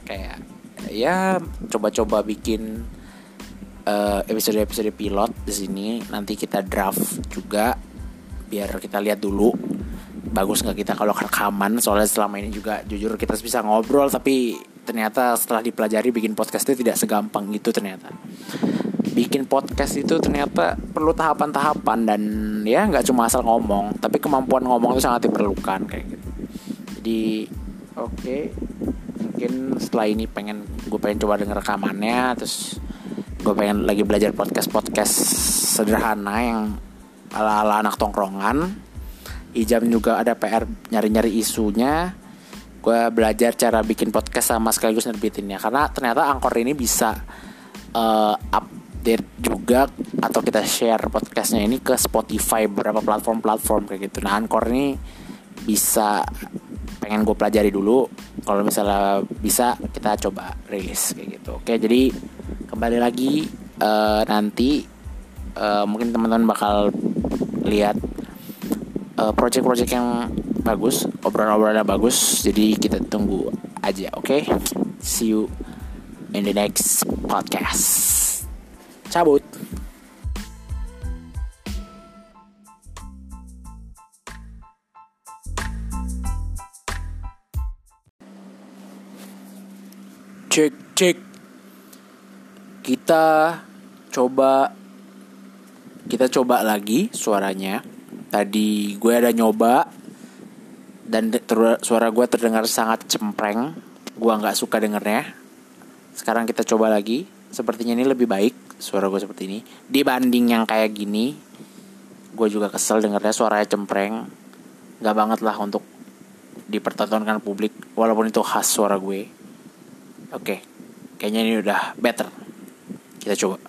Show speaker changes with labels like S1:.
S1: kayak ya coba-coba bikin uh, episode-episode pilot di sini. Nanti kita draft juga biar kita lihat dulu. Bagus nggak kita kalau rekaman? Soalnya selama ini juga jujur kita bisa ngobrol tapi ternyata setelah dipelajari bikin podcast itu tidak segampang itu ternyata. Bikin podcast itu ternyata perlu tahapan-tahapan dan ya nggak cuma asal ngomong tapi kemampuan ngomong itu sangat diperlukan kayak gitu. Jadi oke. okay, mungkin setelah ini pengen gue pengen coba denger rekamannya terus gue pengen lagi belajar podcast podcast sederhana yang ala ala anak tongkrongan. Ijam juga ada PR nyari-nyari isunya. Gue belajar cara bikin podcast sama sekaligus nerbitinnya. Karena ternyata angkor ini bisa uh, update juga atau kita share podcastnya ini ke Spotify beberapa platform-platform kayak gitu. Nah angkor ini bisa pengen gue pelajari dulu kalau misalnya bisa kita coba rilis kayak gitu oke jadi kembali lagi uh, nanti uh, mungkin teman-teman bakal lihat uh, project-project yang bagus, obrolan-obrolan bagus. Jadi kita tunggu aja, oke? See you in the next podcast. Cabut. Cek cek. Kita coba kita coba lagi suaranya. Tadi gue ada nyoba dan suara gue terdengar sangat cempreng. Gue nggak suka dengernya. Sekarang kita coba lagi. Sepertinya ini lebih baik suara gue seperti ini. Dibanding yang kayak gini gue juga kesel dengernya suaranya cempreng. Nggak banget lah untuk dipertontonkan publik walaupun itu khas suara gue oke kayaknya ini udah better. Kita coba